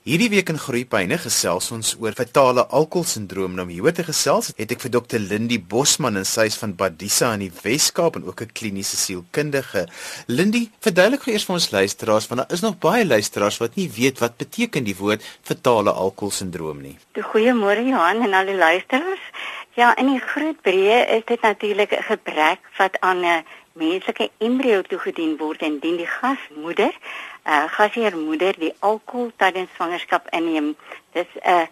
Hierdie week in Groepyne gesels ons oor fetale alkoholsindroom. Nou hieroor te gesels het ek vir Dr. Lindy Bosman en sy is van Badisa in die Wes-Kaap en ook 'n kliniese sielkundige. Lindy, verduidelik gou eers vir ons luisteraars want daar is nog baie luisteraars wat nie weet wat beteken die woord fetale alkoholsindroom nie. Goeiemôre Johan en al die luisteraars. Ja, in die groot breë is dit natuurlik 'n gebrek wat aan 'n menslike embrio toegedien word en dien die gasmoeder uh gasheermoeder die alkohol tydens swangerskap inneem, dis 'n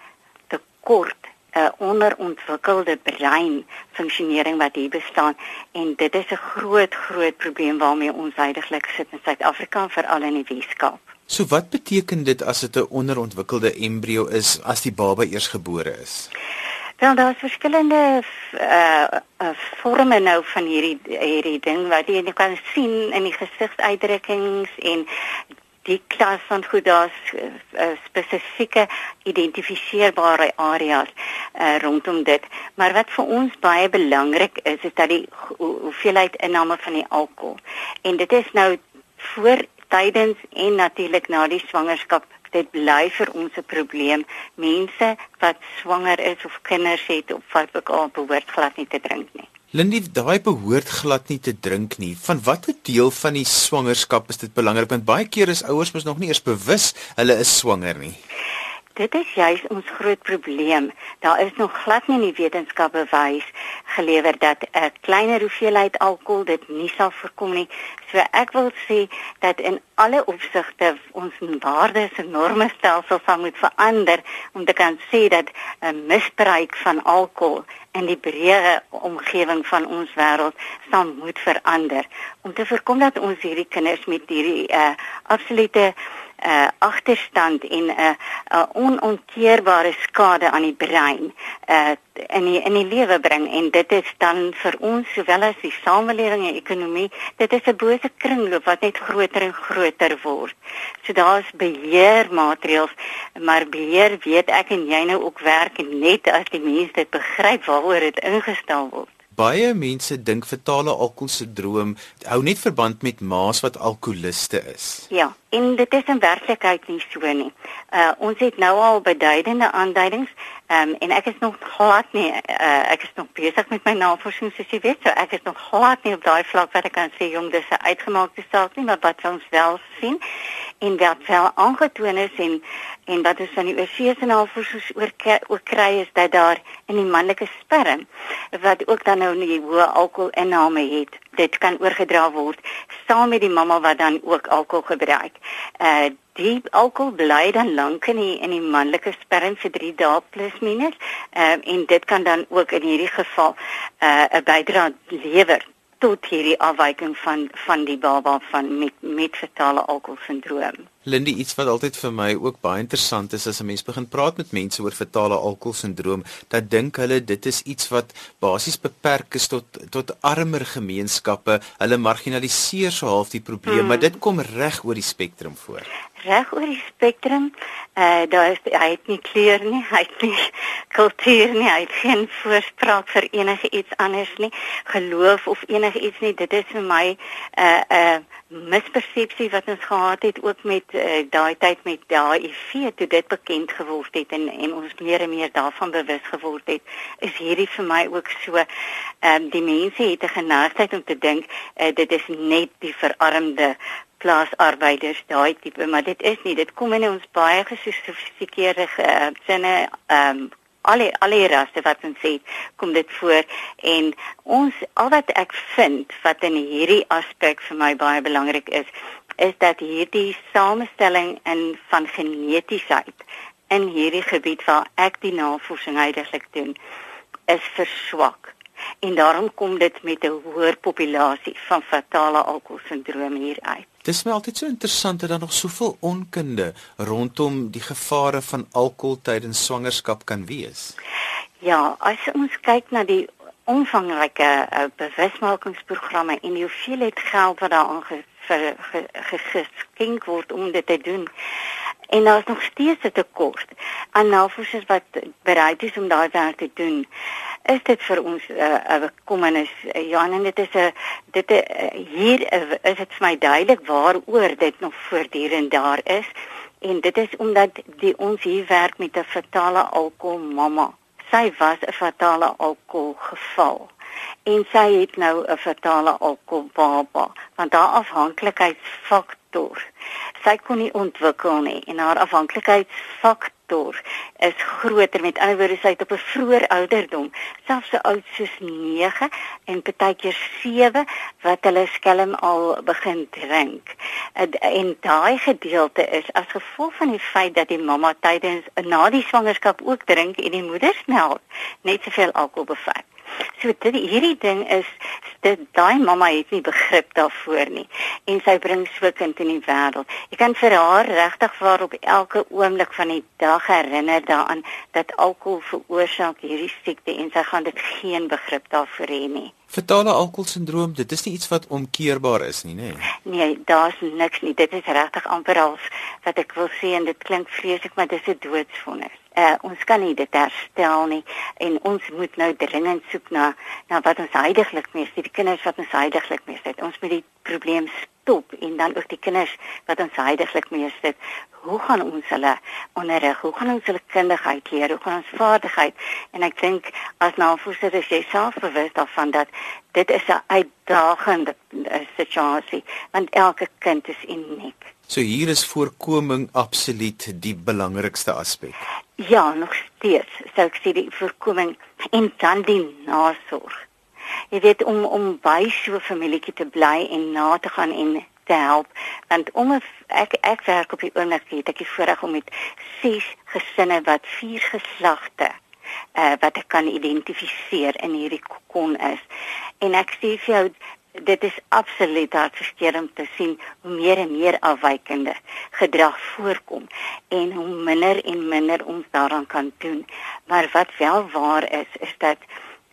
tekort 'n onderontwikkelde brein funksionering wat hier bestaan en dit is 'n groot groot probleem waarmee ons heidaglik sit in Suid-Afrika veral in die Weskaap. So wat beteken dit as dit 'n onderontwikkelde embrio is as die baba eers gebore is? Wel daar is verskillende uh, uh forme nou van hierdie hierdie ding wat jy kan sien in die gesigsuitdrukkings en die klas van goed daar's uh, spesifieke identifiseerbare areas uh, rondom dit. Maar wat vir ons baie belangrik is, is dat die hoeveelheid inname van die alkohol. En dit is nou voor tydens en natuurlik na die swangerskap dit bly vir ons 'n probleem. Mense wat swanger is of kinders het of wat ook al behoort glad nie te drink nie. Lindy, daai behoort glad nie te drink nie. Van watter deel van die swangerskap is dit belangrik? Want baie keer is ouers mos nog nie eers bewus hulle is swanger nie. Dit is juis ons groot probleem. Daar is nog glad nie in die wetenskap bewys gelewer dat 'n kleiner hoeveelheid alkohol dit nie sal voorkom nie. So ek wil sê dat in alle opsigte ons waardes en norme stelsel sal moet verander om te kan sê dat 'n misbruik van alkohol in die breë omgewing van ons wêreld sal moet verander om te voorkom dat ons hierdie kinders met hierdie uh, absolute uh agterstand en 'n uh, uh, onontkeerbare skade aan die brein uh in die in die lewe bring en dit is dan vir ons sowel as die samelewing en ekonomie dit is 'n bose kringloop wat net groter en groter word. So daar's beheermaatreëls maar beheer weet ek en jy nou ook werk net as die mense dit begryp waaroor dit ingestel word. Baie mense dink fetale alkoholsindroom hou net verband met ma's wat alkoholiste is. Ja, en dit is in werklikheid nie so nie. Uh ons het nou al beduidende aanduidings um, en ek is nog glad nie uh, ek is nog besig met my navorsing soos jy weet, so ek is nog glad nie op daai vlak wat ek kan sê om dis 'n uitgemaakte saak nie, maar wat ons wel sien en wat wel aangetoon is en en wat ons van die oorsese navorsers oor oor kry is dat daar in die manlike sperm wat ook dan nou nie hoë alkoholinname het dit kan oorgedra word saam met die mamma wat dan ook alkohol gebruik. Uh die alkohol bly dan lank in die in die manlike sperm vir 3 dae plus minus. Uh en dit kan dan ook in hierdie geval uh 'n bydrae lewer tot hierdie afwyking van van die baba van met met fetale alkoholsindroom. Lindy, iets wat altyd vir my ook baie interessant is as 'n mens begin praat met mense oor fetale alkoholsindroom, dat dink hulle dit is iets wat basies beperk is tot tot armer gemeenskappe. Hulle marginaliseer so half die probleem, hmm. maar dit kom reg oor die spektrum voor. Reg oor die spektrum, eh uh, daar is hy het nie kleur nie, hy het nie kultuur nie, hy het geen voorspraak vir enige iets anders nie, geloof of enige iets nie. Dit is vir my 'n uh, eh, 'n uh, eh, mispersepsie wat ons gehad het ook met uh, daai tyd met HIV toe dit bekend geword het en en ons meer en meer daarvan bewus geword het is hierdie vir my ook so ehm um, die mense het 'n geneigtheid om te dink uh, dit is net die verarmde plaasarbeiders daai tipe maar dit is nie. Dit kom in ons baie gesofistikeerde uh, sinne ehm um, al die al die rasse wat ons sê kom dit voor. En ons al wat ek vind wat in hierdie aspek vir my baie belangrik is is dat hierdie samestelling in van genetiesheid in hierdie gebied waar ek die navorsing heidaglik doen is verswak en daarom kom dit met 'n hoër populasie van fatale alkoholsindroom hier uit. Dis my altyd so interessant dat daar nog soveel onkunde rondom die gevare van alkohol tydens swangerskap kan wees. Ja, as ons kyk na die omvangryke uh, bewusmakingsprogramme en die hoeveelheid geld wat daaraan geskenk word om dit te doen, en daar is nog steeds 'n tekort aan navorsers wat bereid is om daai werk te doen. Is dit vir ons 'n uh, 'n kommernis uh, Johan en dit is 'n dit uh, hier uh, is dit vir my duidelik waaroor dit nog voortdurend daar is En dit is omdat die ons hier werk met 'n fatale alkohol mamma. Sy was 'n fatale alkohol geval en sy het nou 'n fatale alkohol baba want haar afhanklikheidsfaktor sy kon nie ontwikkel nie en haar afhanklikheidsfaktor is groter. Met ander woorde sy het op 'n vroeë ouderdom selfs so oud soos 9 en partykeer 7 wat hulle skelm al begin drink. En daai gedeelte is as gevolg van die feit dat die mamma tydens na die swangerskap ook drink en die moedersmelk net soveel alkohol bevat So dit hierdie ding is dit daai mamma het nie begrip daarvoor nie en sy bring so kind in die wêreld. Jy kan vir haar regtig waar op elke oomblik van die dag herinner daaraan dat alkohol veroorsaak hierdie siekte en sy gaan dit geen begrip daarvoor hê nie. Vertale alkoholsindroom, dit is nie iets wat omkeerbaar is nie, nê? Nee, nee daar's niks nie. Dit is regtig amper als wat ek wil sê en dit klink vreeslik, maar dis 'n doodsvonnis uh, ons kan nie dit herstel nie en ons moet nou dringend soek na na wat ons heidaglik mee sê die kinders wat ons heidaglik mee sê ons moet die probleem stop en dan ook die kinders wat ons heidaglik mee sê hoe gaan ons hulle onderrig hoe gaan ons hulle kundigheid leer hoe gaan ons vaardigheid en ek dink as navorser is jy self bewus daarvan dat dit is 'n uitdagende uh, situasie want elke kind is uniek So hier is voorkoming absoluut die belangrikste aspek. Ja, nog steeds. Sou ek sê die voorkoming en dan die nasorg. Jy weet om om by so 'n familietjie te bly en na te gaan en te help want om ek ek werk op die oomblik het ek die voorreg om met ses gesinne wat vier geslagte uh, wat ek kan identifiseer in hierdie kokon is en ek sê vir jou dit is absoluut hartverskeurende te sien hoe meer en meer afwykende gedrag voorkom en hoe minder en minder ons daaraan kan doen. Maar wat wel waar is, is dat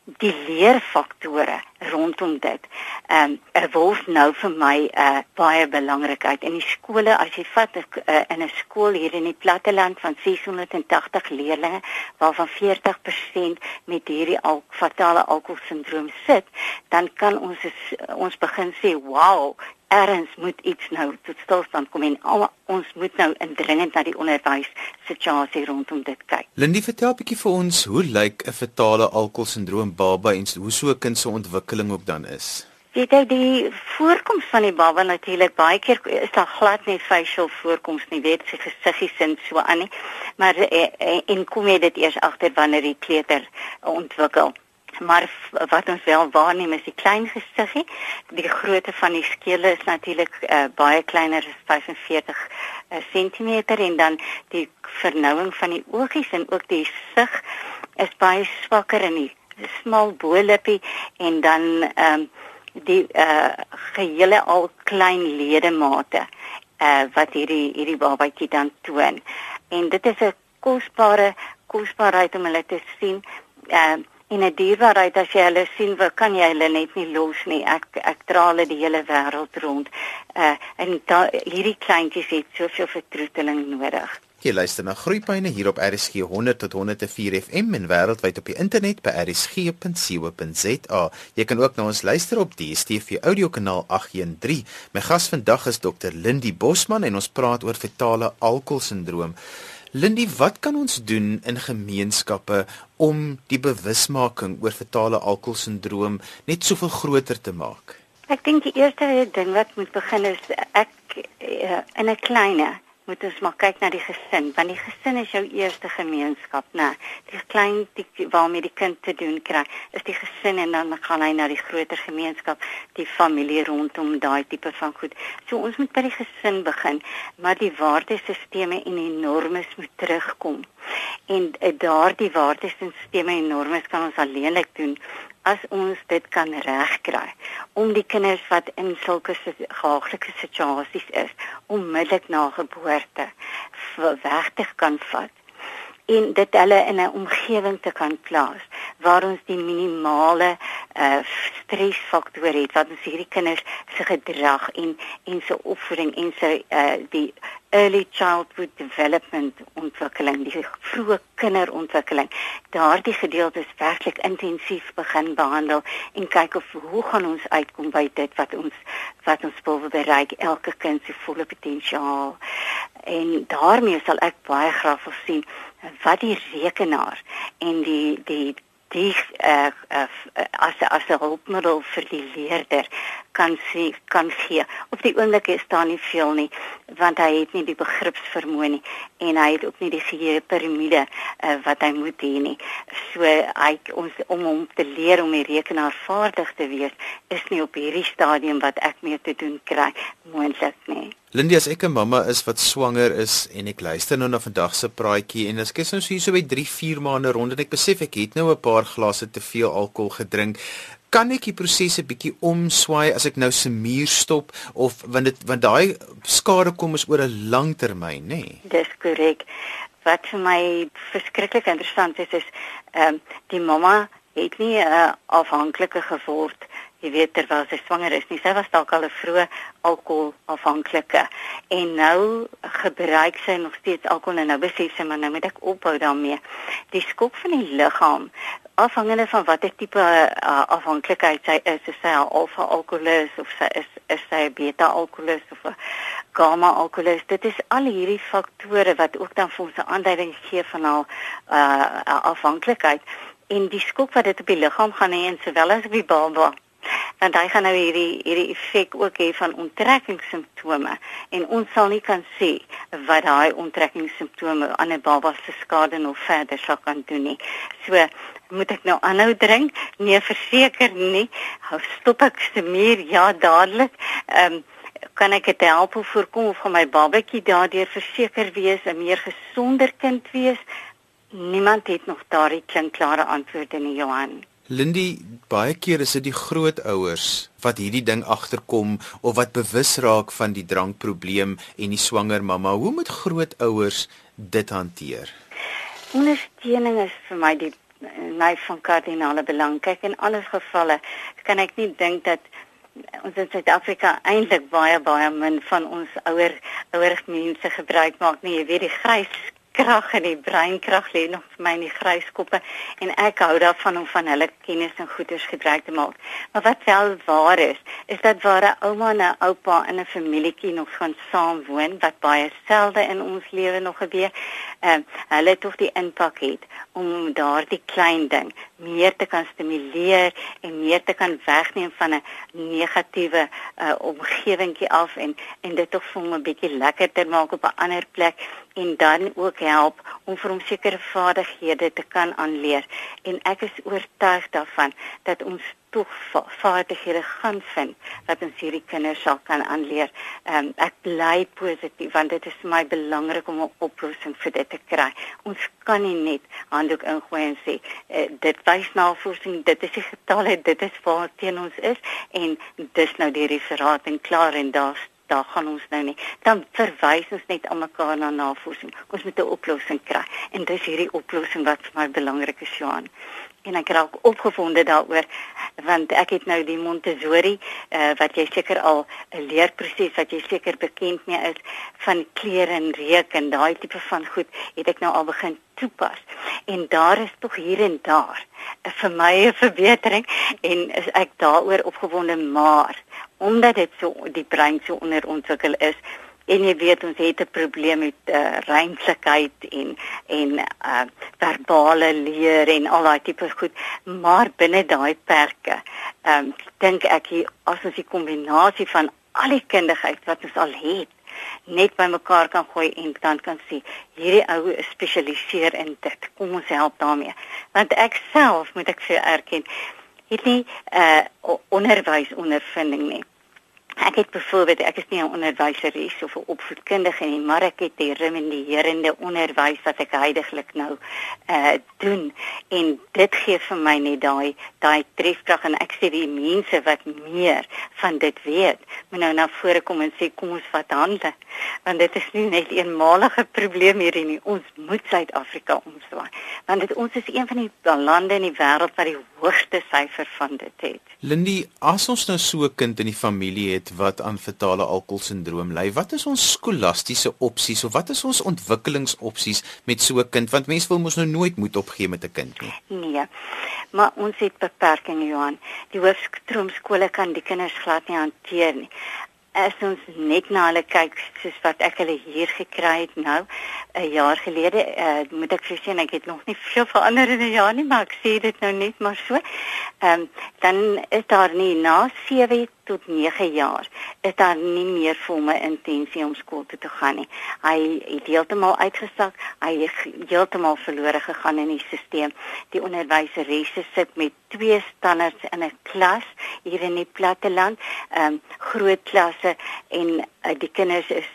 die leerfaktore rondom dit. Ehm um, word nou vir my 'n uh, baie belangrikheid in die skole as jy vat uh, in 'n skool hier in die platteland van 680 leerders waarvan 40% met hierdie al fatale alkoholsindroom sit, dan kan ons ons begin sê, "Wow, erns moet iets nou tot stilstand kom en al, ons moet nou indringend na die onderwys situasie rondom dit kyk. Lindy vertel 'n bietjie vir ons hoe lyk 'n fetale alkoholsindroom baba en hoe so 'n kind se ontwikkeling ook dan is. Dit is die voorkoms van die baba natuurlik baie keer is daar glad nie facial voorkoms nie, weet sy gesiggie sin so aan nie. Maar eh, eh, en kom jy dit eers agter wanneer die kleuter ontwikkel maar wat ons wel waarneem is die klein gesiggie. Die grootte van die skele is natuurlik uh, baie kleiner as 45 uh, cm en dan die vernouing van die oogies en ook die sig is baie swakker in die smal bo-lippie en dan ehm um, die uh, gehele al klein ledemate uh, wat hierdie hierdie babatjie dan toon. En dit is 'n kosbare kosbaarheid om hulle te sien. Ehm uh, en 'n dierbaarheid as jy hulle sien, wat kan jy hulle net nie los nie. Ek ek dra hulle die hele wêreld rond. Uh en da, hierdie kleintjies het soveel vertroeteling nodig. Jy luister na Groepyne hier op RSG 100 tot 104 FM en wêreldwyd op die internet by rsg.co.za. Jy kan ook na ons luister op die DStv audiokanaal 813. My gas vandag is Dr. Lindy Bosman en ons praat oor fetale alkoholsindroom. Lindy, wat kan ons doen in gemeenskappe om die bewusmaking oor fetale alkoholsindroom net soveel groter te maak? Ek dink die eerste ding wat moet begin is ek uh, in 'n kleiner moet ons maar kyk na die gesin want die gesin is jou eerste gemeenskap nê die klein die waarmee die kind te doen kry is die gesin en dan gaan hy na die groter gemeenskap die familie rondom daai tipe van goed. So ons moet by die gesin begin maar die waardesisteme en die normes moet terugkom. En uh, daardie waardesisteme en normes kan ons alleenlik doen as ons dit kan regkry om die kinders wat in sulke gehaaglike situasies is onmiddellik na geboorte weg te kan vat en dit hulle in 'n omgewing te kan plaas waar ons die minimale uh, stresfaktor het wat ons hierdie kinders se gedrag en en se opvoeding en sy uh die early childhood development ontwikkeling, die vroeë kinderontwikkeling. Daardie gedeelte is werklik intensief begin behandel en kyk of hoe gaan ons uitkom by dit wat ons wat ons wil bereik elke kind se volle potensiaal. En daarmee sal ek baie graag wil sien wat die rekenaar en die die die uh, uh, as as 'n hulpmiddel vir die leerder kan sê kan gee. Op die oomblik is daar nie veel nie want hy het nie die begripsvermoë nie en hy het ook nie die geheue piramide uh, wat hy moet hê nie. So hy ons om hom te leer om die rekenaar vaardig te wees is nie op hierdie stadium wat ek mee te doen kry moontlik nie. Lindy as ek 'n mamma is wat swanger is en ek luister nou na vandag se praatjie en as ek nou so hier so by 3, 4 maande rond en ek besef ek het nou 'n paar glase te veel alkohol gedrink kan ek die proses 'n bietjie omswaai as ek nou se muur stop of want dit want daai skade kom is oor 'n lang termyn nê nee? dis korrek wat vir my verskriklik interessant is is ehm um, die mamma het nie 'n uh, afhanklike geword jy weet terwyl sy swanger is nie. Sy was dalk al 'n vroeë alkohol afhanklike en nou gebruik sy nog steeds alkohol en nou besef sy maar nou moet ek ophou daarmee. Die skok van die liggaam afhangende van watter tipe uh, afhanklikheid sy is, is sy 'n alfa alkoholus of sy is is sy 'n beta alkoholus of 'n gamma alkoholus. Dit is al hierdie faktore wat ook dan vir ons 'n aanduiding gee van haar uh, afhanklikheid. En die skok wat dit op die liggaam gaan hê en sowel as op die baba want hy gaan nou hierdie hierdie effek ook hê van onttrekkingssimptome en ons sal nie kan sê wat daai onttrekkingssimptome aan 'n baba se skade nog verder sal kan doen nie. So moet ek nou aanhou drink? Nee, verseker nie. Hou stop ek se meer ja dadelik. Ehm um, kan ek dit help voorkom of gaan my babatjie daardeur verseker wees 'n meer gesonder kind wees? Niemand het nog daardie klinkklare antwoorde nie, Johan. Lindy, baie keer is dit die grootouers wat hierdie ding agterkom of wat bewus raak van die drankprobleem en die swanger mamma. Hoe moet grootouers dit hanteer? Ondersteuning is vir my die my van kardinale belang. Kyk in alle gevalle kan ek nie dink dat ons in Suid-Afrika eintlik baie baie min van ons ouer ouer mense gebruik maak nie. Jy weet die grys krag en die breinkrag lê nog vir my in die gryskoppe en ek hou daarvan om van hulle kennis en goeders gebruik te maak. Maar wat wel waar is, is dat waar 'n ouma en 'n oupa in 'n familietjie nog gaan saam woon wat baie selde in ons lewe nog gebeur, ehm uh, hulle tog die impak het om daardie klein ding meer te kan stimuleer en meer te kan wegneem van 'n negatiewe uh, omgewingkie af en en dit tog vir hom 'n bietjie lekkerder maak op 'n ander plek en dan ook help om vir hom sekere vaardighede te kan aanleer. En ek is oortuig daarvan dat ons tog vaardighede gaan vind wat ons hierdie kinders sal kan aanleer. Um, ek bly positief want dit is vir my belangrik om 'n oplossing vir dit te kry. Ons kan nie net handdoek ingooi en sê uh, dit wys navorsing, dit is die getalle, dit is waar teen ons is en dis nou die referaat en klaar en daar's daar gaan ons nou nie. Dan verwys ons net aan mekaar na navorsing. Ons moet 'n oplossing kry. En dis hierdie oplossing wat vir my belangrik is, Johan. En ek raak opgewonde daaroor want ek het nou die Montessori uh, wat jy seker al 'n leerproses wat jy seker bekend mee is van kleur en reuk en daai tipe van goed het ek nou al begin toepas. En daar is tog hier en daar uh, vir my 'n verbetering en ek daaroor opgewonde maar omdat dit so die brein so onderontwikkel is en jy weet ons het 'n probleem met uh, reinlikheid en en uh, verbale leer en al daai tipe goed. Maar binne daai perke um, dink ek hier as ons die kombinasie van al die kundigheid wat ons al het net bymekaar kan gooi en dan kan sê hierdie ou spesialiseer in dit. Kom ons help daarmee. Want ek self moet ek vir erken het nie uh onderwys ondervinding nie. Ek het byvoorbeeld ek is nie 'n onderwyseres of 'n opvoedkundige nie, maar ek het die remenderende onderwys wat ek heidaglik nou uh doen en dit gee vir my net daai daai trefkrag en ek sê die mense wat meer van dit weet, moet nou na vore kom en sê kom ons vat hande want dit is nie net 'n eenmalige probleem hier nie. Ons moet Suid-Afrika omswaai want dit ons is een van die lande in die wêreld wat die hoogste syfer van dit het. Lindy, as ons nou so 'n kind in die familie het wat aan fetale alkoholsindroom ly, wat is ons skolastiese opsies of wat is ons ontwikkelingsopsies met so 'n kind want mense wil mos nou nooit moed opgee met 'n kind nie. Nee. Maar ons het beperkings, Johan. Die hoofstroomskole kan die kinders glad nie hanteer nie as ons net na hulle kyk soos wat ek hulle hier gekry het nou 'n jaar gelede uh, moet ek vir sien ek het nog nie veel verander in 'n jaar nie maar ek sê dit nou net maar so. Ehm um, dan is daar nie na 7 tot 9 jaar is daar nie meer vir my intensie om skool toe te gaan nie. Hy het heeltemal uitgesak, hy het heeltemal verlore gegaan in die stelsel. Die onderwyseresse sit met twee standaards in 'n klas hier in die platteland, ehm um, groot klasse en uh, die kinders is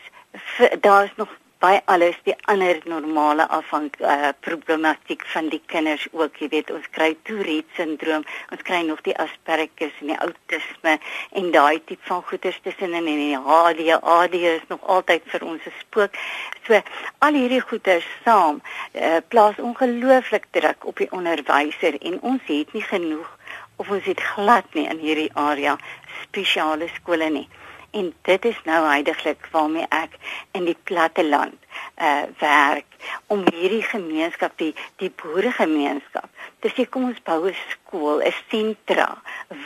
daar is nog by alles die ander normale afhang uh, problematiek van die kinders ook jy weet ons kry Tourette syndroom ons kry nog die Asperger en die autisme en daai tipe van goeters tussen in en die ADHD is nog altyd vir ons 'n spook. So al hierdie goeters saam uh, plaas ongelooflik druk op die onderwyser en ons het nie genoeg of ons het glad nie in hierdie area spesiale skole nie en dit is nou heidaglik waarmee ek in die platte land uh werk om hierdie gemeenskap die die boeregemeenskap. Te sê kom ons bou 'n skool 'n sentra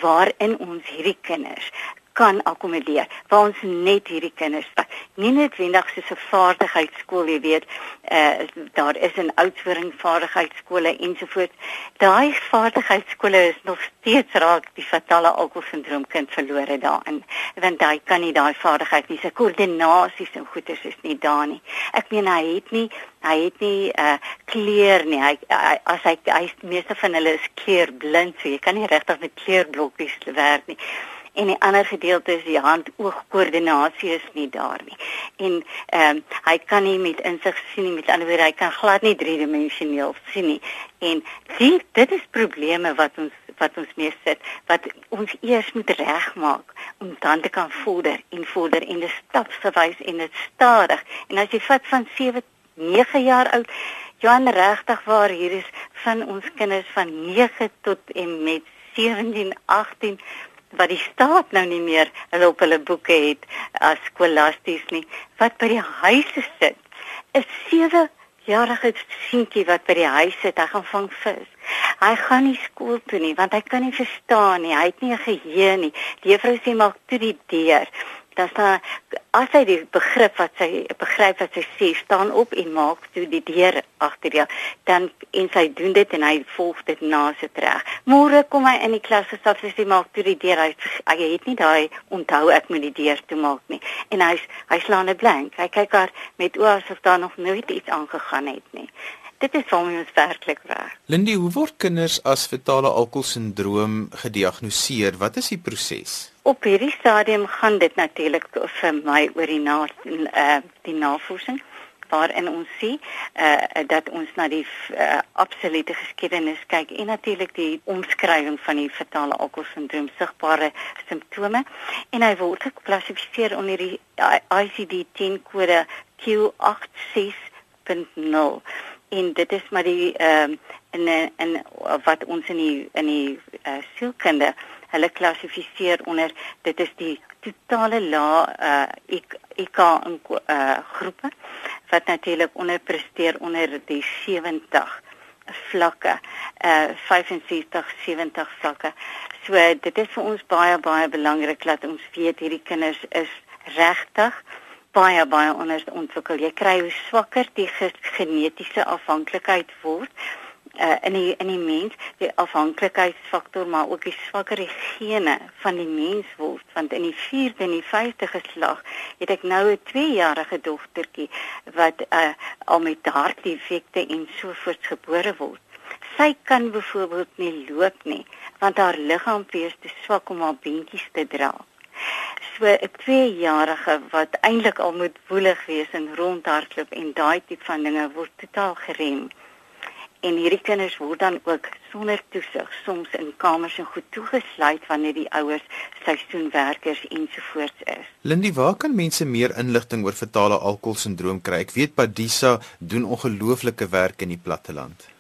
waarin ons hierdie kinders kan akkommodeer waar ons net hierdie kinders nie noodwendig soos 'n vaardigheidskool jy weet uh, daar is 'n oudtshoring vaardigheidskole ensovoorts daai vaardigheidskole is nog steeds raak die fatale alkoholsindroom kind verlore daarin want hy kan nie daai vaardigheid nie sy koördinasie en goeders is nie daar nie. Ek meen hy het nie hy het nie uh, kleur nie. Hy, hy as hy hy meeste van hulle is kleurblind so jy kan nie regtig met kleurblokkies werk nie en die ander gedeelte is die hand-oog koördinasie is nie daar nie. En ehm um, hy kan nie met insig sien nie, met ander woorde hy kan glad nie driedimensioneel sien nie. En die, dit is probleme wat ons wat ons mee sit wat ons eers moet regmaak om dan te kan vorder en vorder en dit stapsgewys en dit stadig. En as jy vat van 7 9 jaar oud Johan regtig waar hier is van ons kinders van 9 tot en met 17 18 wat die staat nou nie meer hulle op hulle boeke het as skolasties nie wat by die huise sit. 'n 7 jarige seentjie wat by die huis sit hy gaan vang vis. Hy gaan nie skool toe nie want hy kan nie verstaan nie hy het nie 'n geheue nie. Die juffrou sê maak toe die deur dan staan as hy die begrip wat sy begryp wat sy sê staan op en maak toe die deur agter jou dan en sy doen dit en hy volg dit na sy reg môre kom hy in die klas gestap sy sê maak toe die deur hy, hy het nie daai onthou ek moet die deur toe maak nie en hy hy slaan 'n blank hy kyk haar met oë asof daar nog nooit iets aangegaan het nie Dit is vir ons werklik waar. Lindy, hoe word kinders as fetale alkoholsindroom gediagnoseer? Wat is die proses? Op hierdie stadium gaan dit natuurlik vir my oor die na uh, die navorsing waarin ons sien uh, dat ons na die uh, absolute geskiedenis kyk en natuurlik die omskrywing van die fatale alkoholsindroom sigbare simptome. En hy word geklassifiseer onder die ICD-10 kode Q86.0 en dit is maar die uh, in in wat ons in die in die uh, sielkunde hulle klassifiseer onder dit is die totale la uh IK IK in uh groepe wat natuurlik onderpresteer onder die 70 vlakke uh 65 70 vlakke. So dit is vir ons baie baie belangrik dat ons weet hierdie kinders is regtig baie baie onderontwikkel. Jy kry hoe swakker die genetiese afhanklikheid word uh, in die in die mens die afhanklikheidsfaktor maar ook die swakker gene van die mens word. Want in die 4de en die 5de geslag het ek nou 'n 2-jarige dogtertjie wat uh, al met hartdefekte en so voorts gebore word. Sy kan byvoorbeeld nie loop nie want haar liggaam wees te swak om haar beentjies te dra. So 'n 2-jarige wat eintlik al moet woelig wees en rondhardloop en daai tipe van dinge word totaal gerem en hierdie kinders word dan ook sonder toesig soms in kamers en goed toegesluit wanneer die ouers seisoenwerkers ensovoorts is. Lindy, waar kan mense meer inligting oor fetale alkoholsindroom kry? Ek weet Padisa doen ongelooflike werk in die platteland.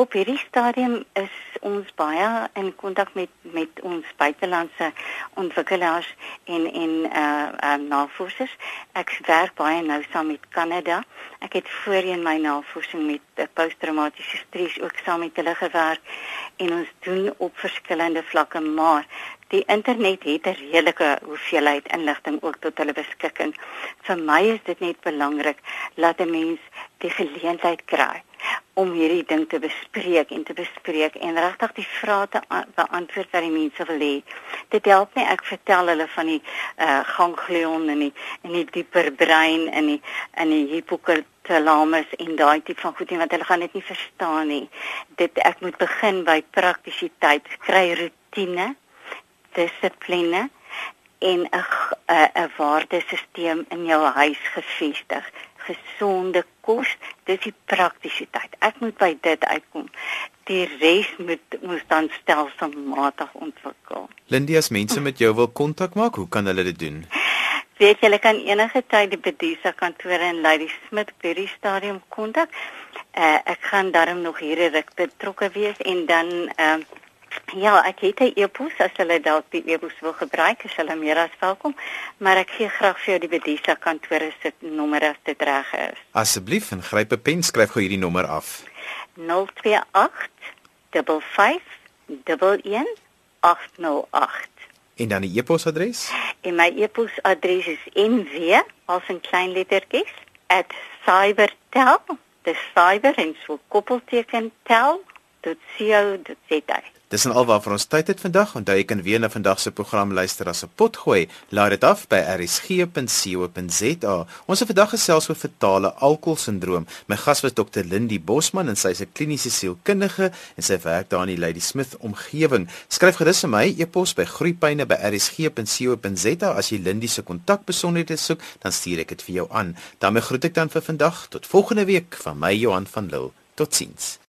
Op hierdie stadium is ons baie in kontak met met ons buitelandse ontwikkelaars en en uh, uh navorsers. Ek werk baie nou saam met Kanada. Ek het voorheen my navorsing met uh, posttraumatiese stres ook saam met hulle gewerk en ons doen op verskillende vlakke, maar die internet het 'n redelike hoeveelheid inligting ook tot hulle beskikking. Vir my is dit net belangrik dat 'n mens die geleentheid kry om hierdie ding te bespreek en te bespreek en regtig die vrae te beantwoord wat die mense wil hê. Dit help nie ek vertel hulle van die uh, ganglion en die en die dieper brein en die in die hippocalamus en daai tipe van goed nie want hulle gaan dit nie verstaan nie. Dit ek moet begin by praktisiteit, kry rotine, dissipline en 'n 'n waardesisteem in jou huis gevestig gesonde kos, dis die praktisiteit. Ek moet by dit uitkom. Die res moet ons dan stelselmatig ontwikkel. Lindy, as mense met jou wil kontak maak, hoe kan hulle dit doen? Weet jy, hulle kan enige tyd die Bedisa kantore in Lady Smith by die stadium kontak. Uh, ek gaan daarom nog hier ruk betrokke wees en dan ehm uh, Ja, ek het 'n e-pos as hulle dalk die e-pos wil gebruik, is hulle meer as welkom, maar ek gee graag vir jou die Bedisa kantoor se nommer as dit reg is. Asseblief, en gryp 'n pen, skryf gou hierdie nommer af. 028 55 11 En dan die e-posadres? En my e-posadres is nw as in klein lettertjies @cybertel. Dis cyber en so koppelteken tel.co.za. Dis en alwaar ons tyd het vandag. Onthou jy kan weer na vandag se program luister as 'n pot gooi. Laai dit af by rsg.co.za. Ons het vandag gesels oor fetale alkoholsindroom. My gas was Dr. Lindy Bosman en sy is 'n kliniese sielkundige en sy werk daar in die Lady Smith omgewing. Skryf gerus vir my e-pos by groeipyne@rsg.co.za as jy Lindy se kontakbesonderhede soek, dan stuur ek dit vir jou aan. daarmee groet ek dan vir vandag. Tot volgende week van my Johan van Lille. Totsiens.